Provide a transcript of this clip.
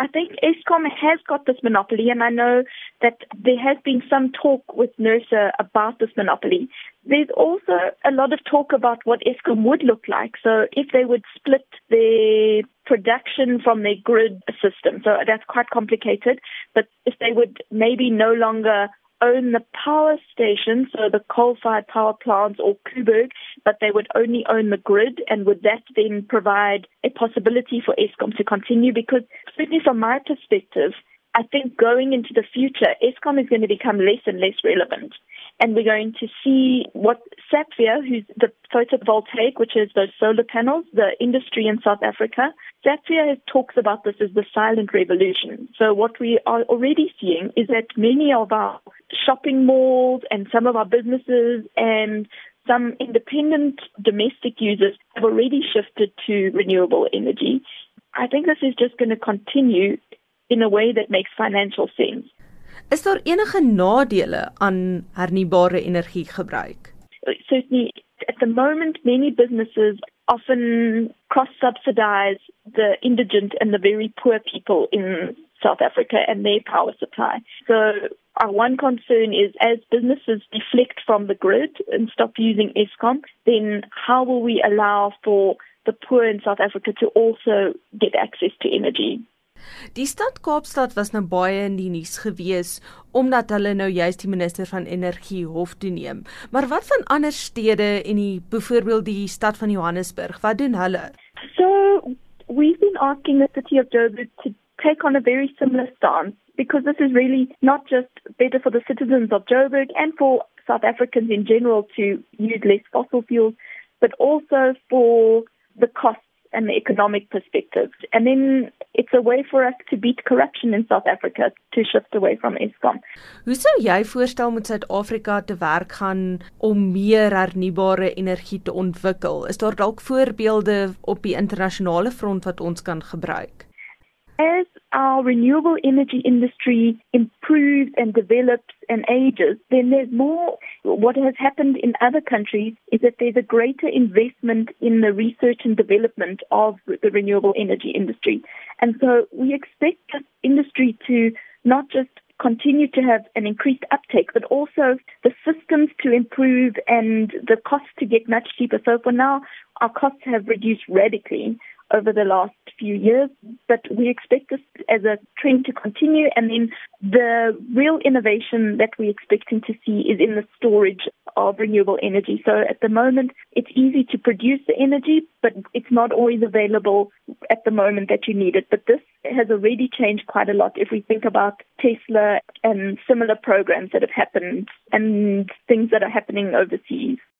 I think Eskom has got this monopoly, and I know that there has been some talk with NERSA about this monopoly. There's also a lot of talk about what Eskom would look like. So if they would split their production from their grid system, so that's quite complicated. But if they would maybe no longer own the power station, so the coal-fired power plants or Koeberg, but they would only own the grid, and would that then provide a possibility for Eskom to continue? Because certainly from my perspective, I think going into the future, Eskom is going to become less and less relevant. And we're going to see what Sapphire, who's the photovoltaic, which is those solar panels, the industry in South Africa, Sapphire talks about this as the silent revolution. So what we are already seeing is that many of our shopping malls and some of our businesses and some independent domestic users have already shifted to renewable energy. I think this is just going to continue in a way that makes financial sense. Is daar enige nadele aan hernubare energie gebruik? Uh, certainly at the moment many businesses often cross subsidize the indigent and the very poor people in South Africa and their power supply. So our one concern is as businesses deflect from the grid and stop using Eskom, then how will we allow for the poor in South Africa to also get access to energy? Die stad Kaapstad was nou baie in die nuus gewees omdat hulle nou juist die minister van energie hof toe neem. Maar wat van ander stede en die byvoorbeeld die stad van Johannesburg, wat doen hulle? So we've been asking the city of Joburg to take on a very similar stance because this is really not just better for the citizens of Joburg and for South Africans in general to use less fossil fuels, but also for the cost and the economic perspective. And then it's a way for us to beat corruption in South Africa to shift away from Eskom. Hoe sou jy voorstel moet Suid-Afrika te werk gaan om meer hernubare energie te ontwikkel? Is daar dalk voorbeelde op die internasionale front wat ons kan gebruik? As our renewable energy industry improves and develops and ages, then there's more. What has happened in other countries is that there's a greater investment in the research and development of the renewable energy industry. And so we expect this industry to not just continue to have an increased uptake, but also the systems to improve and the costs to get much cheaper. So for now, our costs have reduced radically over the last few years, but we expect this as a trend to continue. And then the real innovation that we're expecting to see is in the storage of renewable energy. So at the moment, it's easy to produce the energy, but it's not always available at the moment that you need it. But this has already changed quite a lot if we think about Tesla and similar programs that have happened and things that are happening overseas.